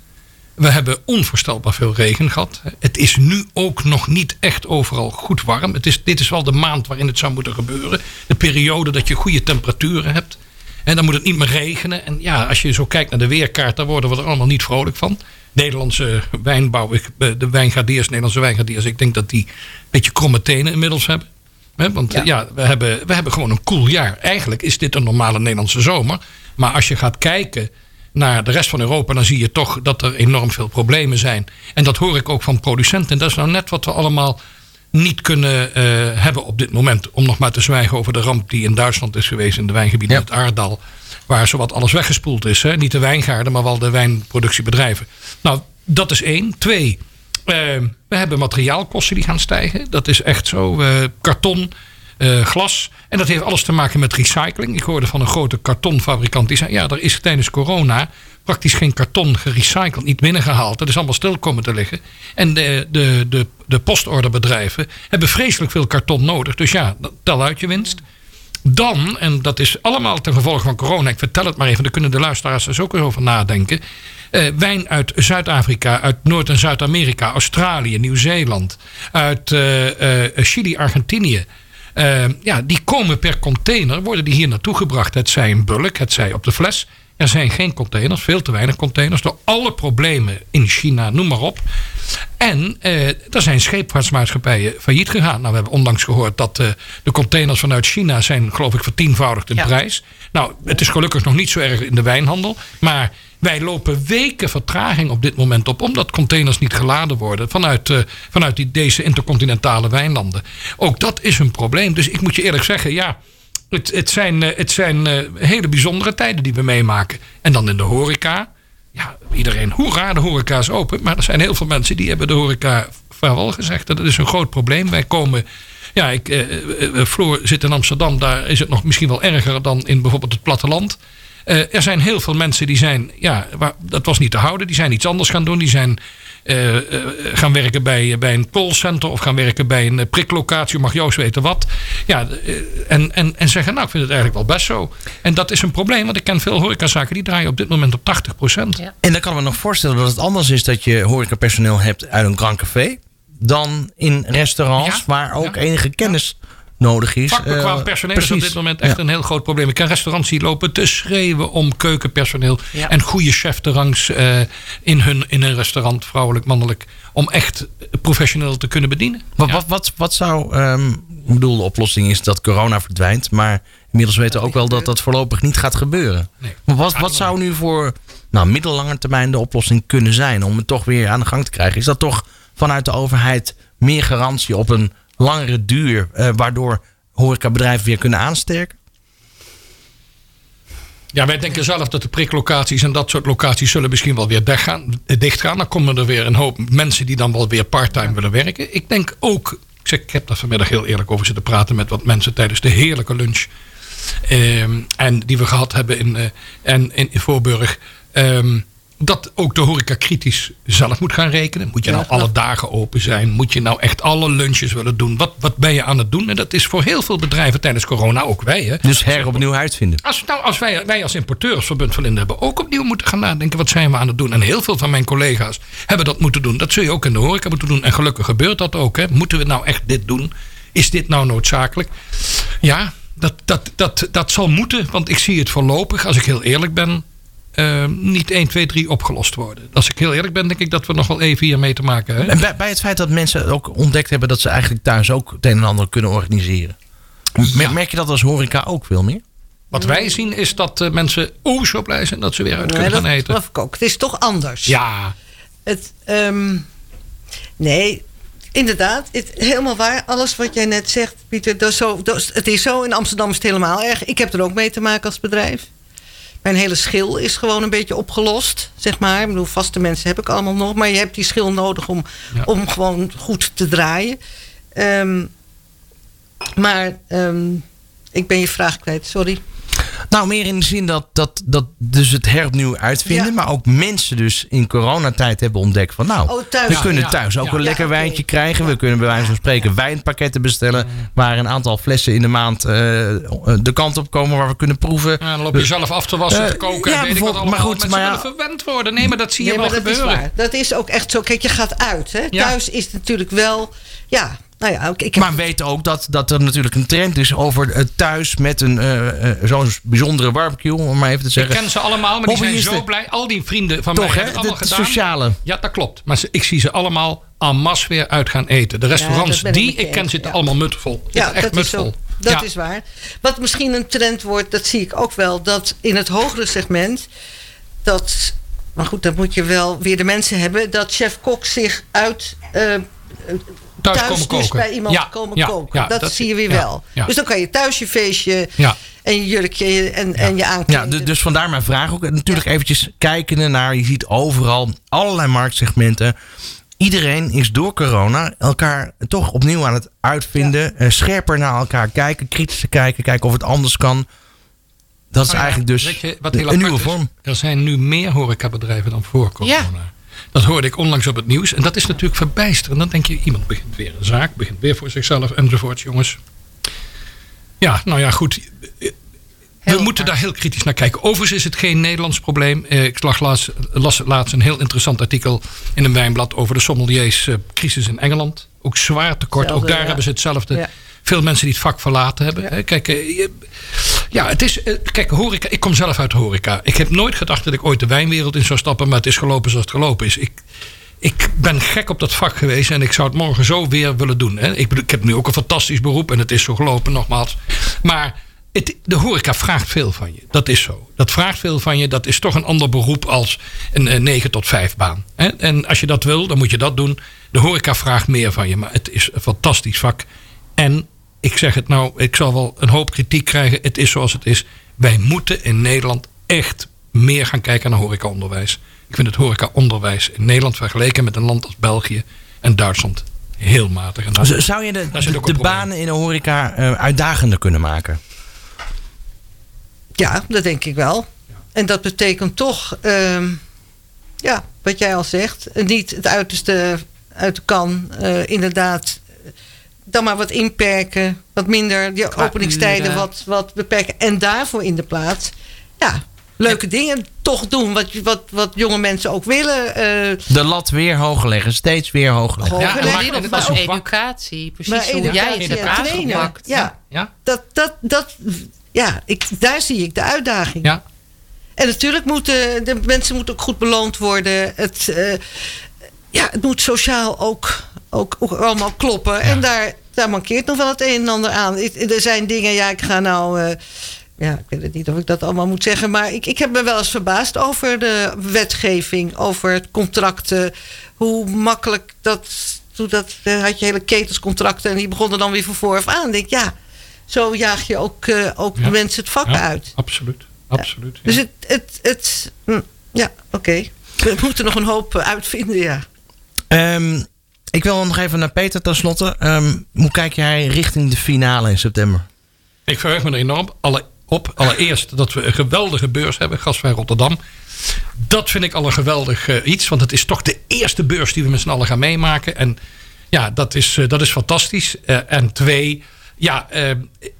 We hebben onvoorstelbaar veel regen gehad. Het is nu ook nog niet echt overal goed warm. Het is, dit is wel de maand waarin het zou moeten gebeuren. De periode dat je goede temperaturen hebt. En dan moet het niet meer regenen. En ja, als je zo kijkt naar de weerkaart, daar worden we er allemaal niet vrolijk van. Nederlandse wijnbouw, eh, de wijngaardiers, Nederlandse wijngaardiers, ik denk dat die een beetje kromme tenen inmiddels hebben. Want ja. ja, we, hebben, we hebben gewoon een koel jaar. Eigenlijk is dit een normale Nederlandse zomer. Maar als je gaat kijken naar de rest van Europa, dan zie je toch dat er enorm veel problemen zijn. En dat hoor ik ook van producenten. En dat is nou net wat we allemaal niet kunnen eh, hebben op dit moment. Om nog maar te zwijgen over de ramp die in Duitsland is geweest in de wijngebieden, Ja. het Aardal. Waar zowat alles weggespoeld is. Hè? Niet de wijngaarden, maar wel de wijnproductiebedrijven. Nou, dat is één. Twee, eh, we hebben materiaalkosten die gaan stijgen. Dat is echt zo. Karton, eh, glas. En dat heeft alles te maken met recycling. Ik hoorde van een grote kartonfabrikant die zei: Ja, er is tijdens corona praktisch geen karton gerecycled, niet binnengehaald. Dat is allemaal stil komen te liggen. En de, de, de, de postorderbedrijven hebben vreselijk veel karton nodig. Dus ja, tel uit je winst. Dan, en dat is allemaal ten gevolge van corona, ik vertel het maar even, daar kunnen de luisteraars dus ook eens over nadenken. Eh, wijn uit Zuid-Afrika, uit Noord- en Zuid-Amerika, Australië, Nieuw-Zeeland, uit eh, Chili, Argentinië. Eh, ja, die komen per container, worden die hier naartoe gebracht. Het zij in bulk, het zij op de fles. Er zijn geen containers, veel te weinig containers. Door alle problemen in China, noem maar op. En eh, er zijn scheepvaartmaatschappijen failliet gegaan. Nou, we hebben onlangs gehoord dat eh, de containers vanuit China zijn, geloof ik, vertienvoudigd in Ja. prijs. Nou, het is gelukkig nog niet zo erg in de wijnhandel. Maar wij lopen weken vertraging op dit moment op. Omdat containers niet geladen worden vanuit, eh, vanuit die, deze intercontinentale wijnlanden. Ook dat is een probleem. Dus ik moet je eerlijk zeggen, ja. Het, het zijn, eh, het zijn eh, hele bijzondere tijden die we meemaken. En dan in de horeca. Ja, iedereen, hoera, de horeca is open. Maar er zijn heel veel mensen die hebben de horeca vaarwel gezegd. Dat is een groot probleem. Wij komen... Ja, ik, Floor zit in Amsterdam. Daar is het nog misschien wel erger dan in bijvoorbeeld het platteland. Eh, er zijn heel veel mensen die zijn... Ja, waar, dat was niet te houden. Die zijn iets anders gaan doen. Die zijn eh, eh, gaan werken bij, bij een callcenter... of gaan werken bij een priklocatie. Mag Joost weten wat. Ja, en, en, en zeggen, nou, ik vind het eigenlijk wel best zo. En dat is een probleem. Want ik ken veel horecazaken... die draaien op dit moment op 80 Ja. En dan kan ik me nog voorstellen dat het anders is dat je horecapersoneel hebt uit een Grand Café. Dan in restaurants Ja, waar ook ja. enige kennis nodig is. Vakbekwaam Eh, personeel is op dit moment echt Ja. een heel groot probleem. Ik ken restaurants die lopen te schreeuwen om keukenpersoneel. Ja. En goede chefterangs eh in, hun, in hun restaurant, vrouwelijk, mannelijk. Om echt professioneel te kunnen bedienen. Wat, Ja. wat, wat, wat zou, ehm, ik bedoel, de oplossing is dat corona verdwijnt. Maar inmiddels weten we ook wel dat dat voorlopig niet gaat gebeuren. Nee. Maar wat, wat zou nu voor nou, middellange termijn de oplossing kunnen zijn om het toch weer aan de gang te krijgen? Is dat toch vanuit de overheid meer garantie op een langere duur, eh, waardoor horecabedrijven weer kunnen aansterken? Ja, wij denken zelf dat de priklocaties en dat soort locaties zullen misschien wel weer dichtgaan. dichtgaan. Dan komen er weer een hoop mensen die dan wel weer parttime willen werken. Ik denk ook, ik, zeg, ik heb daar vanmiddag heel eerlijk over zitten praten met wat mensen tijdens de heerlijke lunch. Ehm, en die we gehad hebben in, eh, en, in, in Voorburg. Ehm, dat ook de horeca kritisch zelf moet gaan rekenen. Moet je nou alle dagen open zijn? Moet je nou echt alle lunches willen doen? Wat, wat ben je aan het doen? En dat is voor heel veel bedrijven tijdens corona, ook wij. Hè? Dus heropnieuw uitvinden. Als, nou, als wij, wij als importeursverbund van Linden hebben ook opnieuw moeten gaan nadenken. Wat zijn we aan het doen? En heel veel van mijn collega's hebben dat moeten doen. Dat zul je ook in de horeca moeten doen. En gelukkig gebeurt dat ook. Hè? Moeten we nou echt dit doen? Is dit nou noodzakelijk? Ja, dat, dat, dat, dat zal moeten. Want ik zie het voorlopig, als ik heel eerlijk ben uh, niet 1, 2, 3 opgelost worden. Als ik heel eerlijk ben, denk ik dat we nog wel even hiermee te maken hebben. En bij, bij, het feit dat mensen ook ontdekt hebben dat ze eigenlijk thuis ook het een en ander kunnen organiseren. Ja. Merk je dat als horeca ook veel meer? Wat wij zien is dat uh, mensen oers zo blij zijn dat ze weer uit kunnen nee, gaan eten. Dat ik ook. Het is toch anders. Ja. Het, um, nee, inderdaad. Het, helemaal waar. Alles wat jij net zegt, Pieter. Dat is zo, dat, het is zo. In Amsterdam is het helemaal erg. Ik heb er ook mee te maken als bedrijf. Mijn hele schil is gewoon een beetje opgelost, zeg maar. Ik bedoel, vaste mensen heb ik allemaal nog. Maar je hebt die schil nodig om, ja. om gewoon goed te draaien. Um, maar um, ik ben je vraag kwijt, sorry. Nou, meer in de zin dat, dat, dat dus het heropnieuw uitvinden. Ja. Maar ook mensen dus in coronatijd hebben ontdekt van nou, oh, thuis. we kunnen thuis ja, ook een lekker wijntje okay. krijgen. We kunnen bij wijze van spreken wijnpakketten bestellen. Waar een aantal flessen in de maand uh, de kant op komen waar we kunnen proeven. dan loop je dus, zelf af te wassen, uh, te koken. Ja, weet ik wat allemaal. maar goed, Mensen maar willen verwend worden. Nee, maar dat zie je nee, wel dat gebeuren. Is waar. Dat is ook echt zo. Kijk, je gaat uit. Hè? Thuis is natuurlijk wel... Ja, nou ja, ik, ik heb... Maar we weten ook dat, dat er natuurlijk een trend is over uh, thuis met een uh, uh, zo'n bijzondere barbecue, om maar even te zeggen. Ik ken ze allemaal, maar die zijn zo blij. Al die vrienden van Toch, mij hè? hebben het allemaal de gedaan. sociale. Ja, dat klopt. Maar ze, ik zie ze allemaal en masse weer uit gaan eten. De restaurants ja, die ik ken zitten ja. allemaal mutvol. Ja, echt dat, mutvol. is, zo, dat ja. is waar. Wat misschien een trend wordt, dat zie ik ook wel, dat in het hogere segment, dat, maar goed, dan moet je wel weer de mensen hebben, dat chef-kok zich uit thuis, thuis komen dus koken. bij iemand ja, komen ja, koken. ja, dat, dat, zie je weer ja, wel. ja. Dus dan kan je thuis je feestje Ja. en je jurkje en, en je Ja, aankleden. du- dus vandaar mijn vraag ook. Natuurlijk eventjes kijken naar, je ziet overal allerlei marktsegmenten. Iedereen is door corona elkaar toch opnieuw aan het uitvinden. eh, scherper naar elkaar kijken, kritischer kijken, kijken of het anders kan. Dat is ja, eigenlijk dus je wat een heel nieuwe is? vorm. Er zijn nu meer horecabedrijven dan voor corona. Dat hoorde ik onlangs op het nieuws. En dat is natuurlijk verbijsterend. Dan denk je, iemand begint weer een zaak, begint weer voor zichzelf enzovoort, jongens. Ja, nou ja, goed. We Heel moeten daar heel kritisch naar kijken. Overigens is het geen Nederlands probleem. Eh, Ik lag laatst, las laatst een heel interessant artikel in een wijnblad over de sommeliers eh, crisis in Engeland. Ook zwaar tekort. Ook daar ja. hebben ze hetzelfde. Ja. Veel mensen die het vak verlaten hebben. Kijk, eh, ja, het is. eh, Kijk, horeca. Ik kom zelf uit de horeca. Ik heb nooit gedacht dat ik ooit de wijnwereld in zou stappen. Maar het is gelopen zoals het gelopen is. Ik, ik ben gek op dat vak geweest. En ik zou het morgen zo weer willen doen. Hè. Ik, bedoel, ik heb nu ook een fantastisch beroep. En het is zo gelopen, nogmaals. Maar het, de horeca vraagt veel van je. Dat is zo. Dat vraagt veel van je. Dat is toch een ander beroep als een, eh, 9 tot 5 baan. Hè? En als je dat wil, dan moet je dat doen. De horeca vraagt meer van je. Maar het is een fantastisch vak. En ik zeg het nou, ik zal wel een hoop kritiek krijgen. Het is zoals het is. Wij moeten in Nederland echt meer gaan kijken naar horecaonderwijs. Ik vind het horecaonderwijs in Nederland vergeleken met een land als België en Duitsland heel matig. En dat- Z- Zou je de, de banen in de horeca eh, uitdagender kunnen maken? Ja, dat denk ik wel. En dat betekent toch, ehm, ja, wat jij al zegt, niet het uiterste uit de kan. eh, inderdaad, dan maar wat inperken, wat minder, die Qua openingstijden uren. wat, wat beperken. En daarvoor in de plaats, ja, leuke dingen toch doen. Wat, wat, wat jonge mensen ook willen. eh, De lat weer hoger leggen, steeds weer hoger leggen. Ja, en maak- Maar maar ook vak. educatie. Precies Maar hoe jij het hebt aangepakt. ja. Ja, dat, dat, dat, ja, ik, daar zie ik de uitdaging. ja. En natuurlijk moeten de mensen moeten ook goed beloond worden. Het, eh, ja, het moet sociaal ook, ook, ook allemaal kloppen. En daar, daar mankeert nog wel het een en ander aan. Ik- er zijn dingen, ja, ik ga nou. eh, ja, ik weet het niet of ik dat allemaal moet zeggen. Maar ik, ik heb me wel eens verbaasd over de wetgeving, over het contracten. Hoe makkelijk dat. Toen dat eh, had je hele ketenscontracten en die begonnen dan weer van vooraf aan. Ik denk, ja, zo jaag je ook, eh, ook Ja. de mensen het vak Ja, uit. Absoluut. Absoluut. ja. Dus het, het, het hm, ja, oké. We moeten nog een hoop eh, uitvinden, ja. Ehm, ik wil nog even naar Peter tenslotte. Ehm hoe kijk jij richting de finale in september? Ik verheug me er enorm. Alle, op. Allereerst dat we een geweldige beurs hebben, Gasvrij Rotterdam. Dat vind ik al een geweldig eh, iets. Want het is toch de eerste beurs die we met z'n allen gaan meemaken. En ja, dat is, eh, dat is fantastisch. Eh, en twee, ja,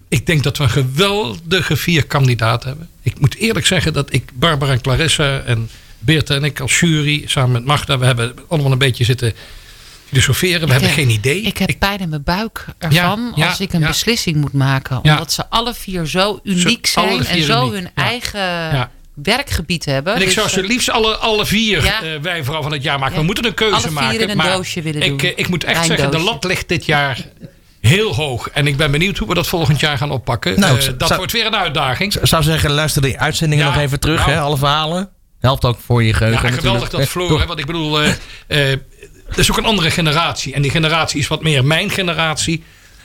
ik denk dat we een geweldige vier kandidaten hebben. Ik moet eerlijk zeggen dat ik, Barbara en Clarissa en Beerte en ik als jury, samen met Magda, we hebben allemaal een beetje zitten filosoferen. We Ik hebben heb- geen idee. Ik heb pijn in mijn buik ervan Ja, ja, als ik een ja. beslissing moet maken. Ja. Omdat ze alle vier zo uniek Zo- zijn en zo uniek, hun ja. eigen Ja. werkgebied hebben. En ik Dus, zou ze eh, liefst alle, alle vier Ja. eh, wijnvrouw van het jaar maken. Ja. We moeten een keuze Alle vier maken. in een maar doosje willen ik, doen. eh, ik moet echt zeggen, de lat ligt dit jaar heel hoog. En ik ben benieuwd hoe we dat volgend jaar gaan oppakken. Nou, dat zou- wordt weer een uitdaging. Ik zou zeggen, luister die uitzendingen Ja, nog even terug, nou. hè, alle verhalen. Helpt ook voor je geheugen Ja, natuurlijk. geweldig dat Floor. Hè, want ik bedoel, eh het is ook een andere generatie. En die generatie is wat meer mijn generatie.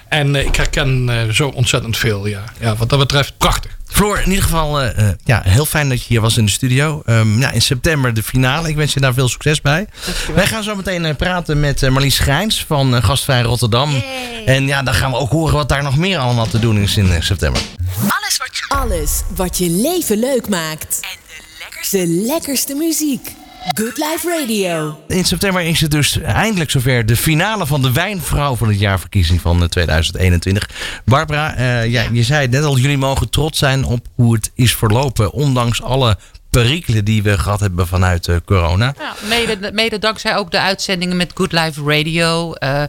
En eh, ik herken eh, zo ontzettend veel. Ja. ja, wat dat betreft prachtig. Floor, in ieder geval eh, eh, ja, heel fijn dat je hier was in de studio. Ehm, ja, in september de finale. Ik wens je daar veel succes bij. Wij gaan zo meteen eh, praten met Marlies Schijns van Gastvrij Rotterdam. En ja, dan gaan we ook horen wat daar nog meer allemaal te doen is in september. Alles wat je, alles wat je leven leuk maakt. En de lekkerste, de lekkerste muziek. Good Life Radio. In september is het dus eindelijk zover de finale van de Wijnvrouw van het jaarverkiezing van eh, 2021. Barbara, eh, ja, je zei het net al, jullie mogen trots zijn op hoe het is verlopen. Ondanks alle perikelen die we gehad hebben vanuit eh, corona. Ja, mede, mede dankzij ook de uitzendingen met Good Life Radio. eh, eh,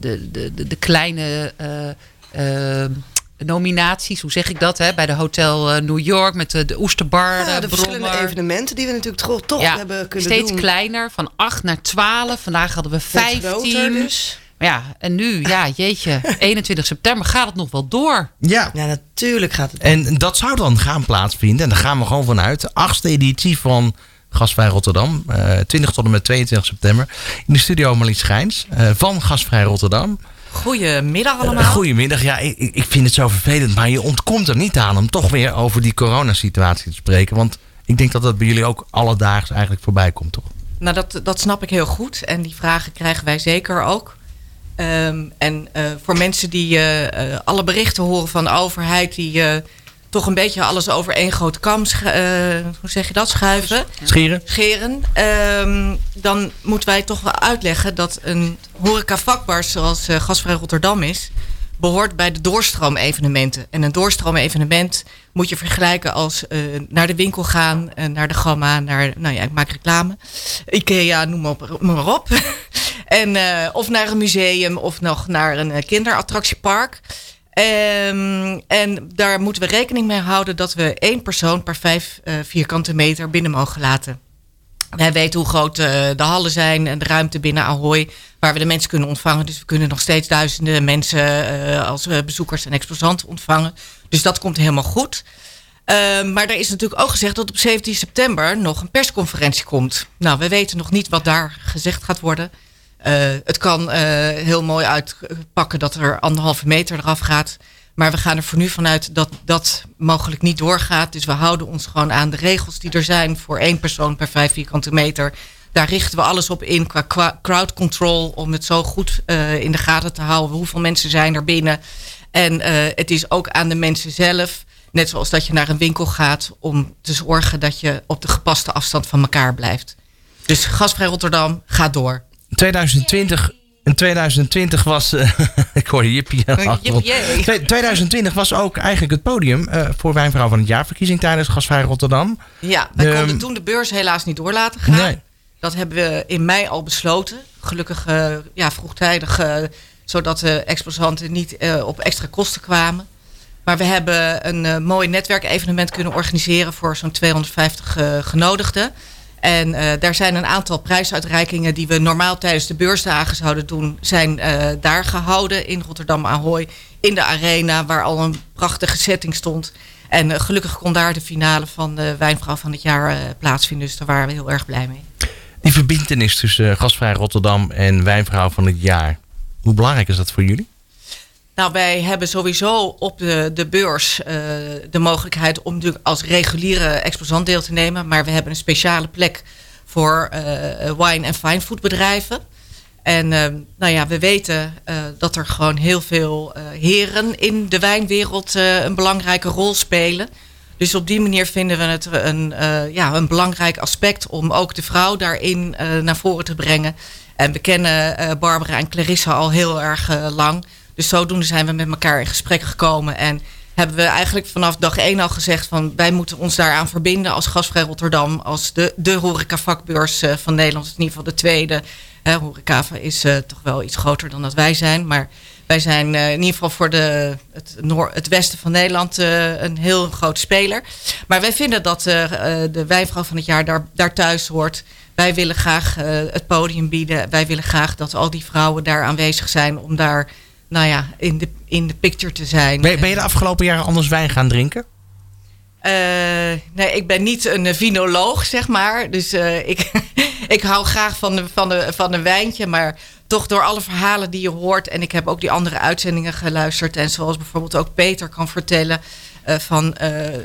de, de, de, de kleine eh, eh, nominaties, hoe zeg ik dat? Hè? Bij de Hotel eh, New York met de, de Oesterbar. Ja, de de verschillende evenementen die we natuurlijk toch, toch Ja, hebben kunnen steeds doen. kleiner, van 8 naar 12. Vandaag hadden we Steeds groter 15. dus. Ja, en nu, ja, jeetje, [laughs] 21 september gaat het nog wel door. Ja, Ja, natuurlijk gaat het. En dat zou dan gaan plaatsvinden. En daar gaan we gewoon vanuit. De achtste editie van Gastvrij Rotterdam. eh 20 tot en met 22 september. In de studio Marlies Schijns eh, van Gastvrij Rotterdam. Goedemiddag Eh, allemaal. goedemiddag. Ja, ik, ik vind het zo vervelend. Maar je ontkomt er niet aan om toch weer over die coronasituatie te spreken. Want ik denk dat dat bij jullie ook alledaags eigenlijk voorbij komt, toch? Nou, dat, dat snap ik heel goed. En die vragen krijgen wij zeker ook. Ehm, en eh, voor mensen die eh, alle berichten horen van de overheid... die toch een beetje alles over één grote kam... eh, hoe zeg je dat? Schuiven. Scheren? scheren. ehm, dan moeten wij toch wel uitleggen dat een horecavakbar zoals eh Gasvrij Rotterdam is, behoort bij de doorstroom-evenementen. En een doorstroom-evenement moet je vergelijken als eh, naar de winkel gaan, naar de gamma, naar, nou ja, ik maak reclame, Ikea, noem maar op. noem maar op. [laughs] en, of naar een museum of nog naar een kinderattractiepark. Ehm, en daar moeten we rekening mee houden dat we één persoon per vijf eh, vierkante meter binnen mogen laten. Wij weten hoe groot eh, de hallen zijn en de ruimte binnen Ahoy, waar we de mensen kunnen ontvangen. Dus we kunnen nog steeds duizenden mensen eh, als bezoekers en exposanten ontvangen. Dus dat komt helemaal goed. Ehm, maar er is natuurlijk ook gezegd dat op 17 september nog een persconferentie komt. Nou, we weten nog niet wat daar gezegd gaat worden. Eh, het kan eh, heel mooi uitpakken dat er anderhalve meter eraf gaat. Maar we gaan er voor nu vanuit dat dat mogelijk niet doorgaat. Dus we houden ons gewoon aan de regels die er zijn voor één persoon per vijf vierkante meter. Daar richten we alles op in qua crowd control. Om het zo goed eh, in de gaten te houden. Hoeveel mensen zijn er binnen. En het is ook aan de mensen zelf. Net zoals dat je naar een winkel gaat. Om te zorgen dat je op de gepaste afstand van elkaar blijft. Dus Gasvrij Rotterdam gaat door. 2020. In 2020 was. eh, [laughs] ik hoorde Jippie. aan de achtergrond. Jippie, Twee- 2020 was ook eigenlijk het podium eh, voor Wijnvrouw van het jaarverkiezing tijdens Gasvrij Rotterdam. Ja, wij De- konden toen de beurs helaas niet door laten gaan. Nee. Dat hebben we in mei al besloten. Gelukkig eh, ja, vroegtijdig, zodat de exposanten niet op extra kosten kwamen. Maar we hebben een mooi netwerkevenement kunnen organiseren voor zo'n 250 eh, genodigden. En eh, daar zijn een aantal prijsuitreikingen die we normaal tijdens de beursdagen zouden doen, zijn eh, daar gehouden in Rotterdam Ahoy. In de arena, waar al een prachtige setting stond. En eh, gelukkig kon daar de finale van de Wijnvrouw van het jaar plaatsvinden. Dus daar waren we heel erg blij mee. Die verbindenis tussen Gasvrij Rotterdam en Wijnvrouw van het jaar. Hoe belangrijk is dat voor jullie? Nou, wij hebben sowieso op de, de beurs eh, de mogelijkheid om natuurlijk als reguliere exposant deel te nemen. Maar we hebben een speciale plek voor eh, wine- en fine. En eh, nou ja, we weten dat er gewoon heel veel heren in de wijnwereld een belangrijke rol spelen. Dus op die manier vinden we het een, ja, een belangrijk aspect om ook de vrouw daarin naar voren te brengen. En we kennen Barbara en Clarissa al heel erg lang. Dus zodoende zijn we met elkaar in gesprek gekomen. En hebben we eigenlijk vanaf dag één al gezegd van wij moeten ons daaraan verbinden als Gasvrij Rotterdam, als de, de horecavakbeurs eh, van Nederland, in ieder geval de tweede. Hè, horeca is eh, toch wel iets groter dan dat wij zijn, maar wij zijn eh, in ieder geval voor de, het, noor, het westen van Nederland een heel groot speler. Maar wij vinden dat de wijnvrouw van het jaar daar, daar thuis hoort. Wij willen graag het podium bieden. Wij willen graag dat al die vrouwen daar aanwezig zijn om daar nou ja, in de, in de picture te zijn. Ben, ben je de afgelopen jaren anders wijn gaan drinken? Eh, nee, ik ben niet een vinoloog, zeg maar. Dus eh, ik, [laughs] ik hou graag van, de, van, de, van een wijntje. Maar toch door alle verhalen die je hoort. En ik heb ook die andere uitzendingen geluisterd. En zoals bijvoorbeeld ook Peter kan vertellen. eh, van,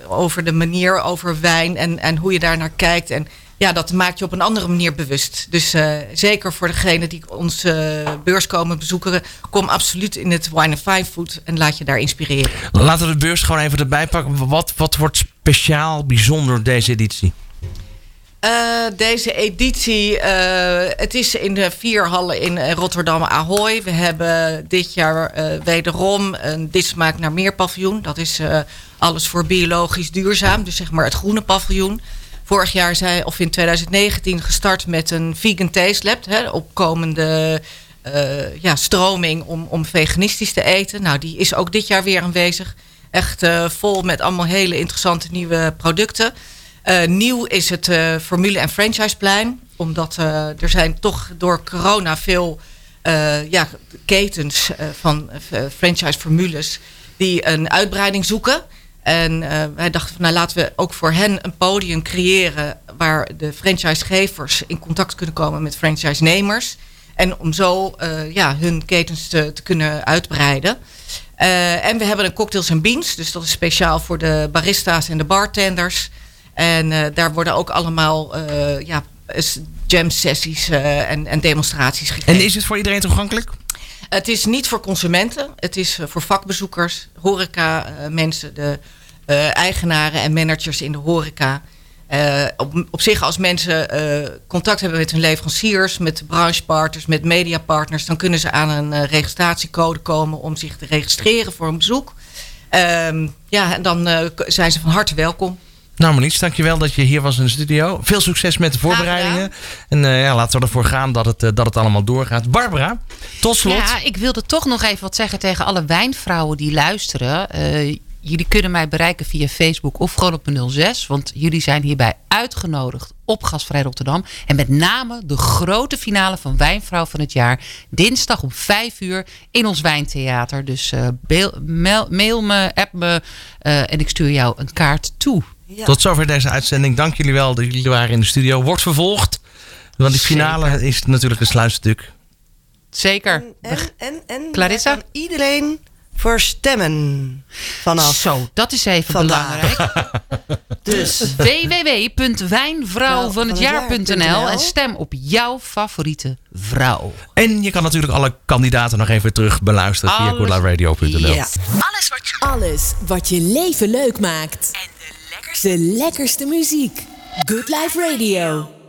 over de manier over wijn. En, en hoe je daar naar kijkt. En ja, dat maakt je op een andere manier bewust. Dus eh, zeker voor degene die onze beurs komen bezoeken. Kom absoluut in het Wine and Fine Food. En laat je daar inspireren. Laten we de beurs gewoon even erbij pakken. Wat, wat wordt speciaal, bijzonder deze editie? Eh, deze editie, eh, het is in de vier hallen in eh, Rotterdam Ahoy. We hebben dit jaar eh, wederom een Dit smaakt naar meer paviljoen. Dat is eh, alles voor biologisch duurzaam, dus zeg maar het groene paviljoen. Vorig jaar zijn, of in 2019 gestart met een vegan taste lab, hè, opkomende eh, ja, stroming om, om veganistisch te eten. Nou, die is ook dit jaar weer aanwezig. Echt eh, vol met allemaal hele interessante nieuwe producten. Eh, nieuw is het formule- en franchiseplein. Omdat er zijn toch door corona veel ja, ketens van franchise-formules... die een uitbreiding zoeken. En eh, wij dachten, van, nou, laten we ook voor hen een podium creëren... waar de franchisegevers in contact kunnen komen met franchise-nemers. En om zo uh, ja, hun ketens te, te kunnen uitbreiden... Uh, en we hebben een cocktails en beans. Dus dat is speciaal voor de barista's en de bartenders. En daar worden ook allemaal ja, jam sessies en, en, demonstraties gegeven. En is het voor iedereen toegankelijk? Het is niet voor consumenten. Het is voor vakbezoekers, horeca mensen, de eigenaren en managers in de horeca. Op, zich als mensen contact hebben met hun leveranciers, met branchepartners, met mediapartners, dan kunnen ze aan een registratiecode komen om zich te registreren voor een bezoek. Um, ja, en dan zijn ze van harte welkom. Nou, Monique, dankjewel dat je hier was in de studio. Veel succes met de voorbereidingen. En ja, laten we ervoor gaan dat het, dat het allemaal doorgaat. Barbara, tot slot. Ja, ik wilde toch nog even wat zeggen tegen alle wijnvrouwen die luisteren jullie kunnen mij bereiken via Facebook of gewoon op 06. Want jullie zijn hierbij uitgenodigd op Gasvrij Rotterdam. En met name de grote finale van Wijnvrouw van het jaar. Dinsdag om 5 uur in ons wijntheater. Dus uh, mail, me, app me uh, en ik stuur jou een kaart toe. Ja. Tot zover deze uitzending. Dank jullie wel dat jullie waren in de studio. Wordt vervolgd. Want die finale Zeker. is natuurlijk een sluitstuk. Zeker. En, en, en Clarissa? iedereen voor stemmen vanaf. Zo, dat is even vandaag. belangrijk. [laughs] dus www.wijnvrouwvanhetjaar.nl en stem op jouw favoriete vrouw. En je kan natuurlijk alle kandidaten nog even terug beluisteren via goodliveradio.nl. Yes. Alles, wat je... Alles wat je leven leuk maakt. En de lekkerste, muziek. Good Life Radio.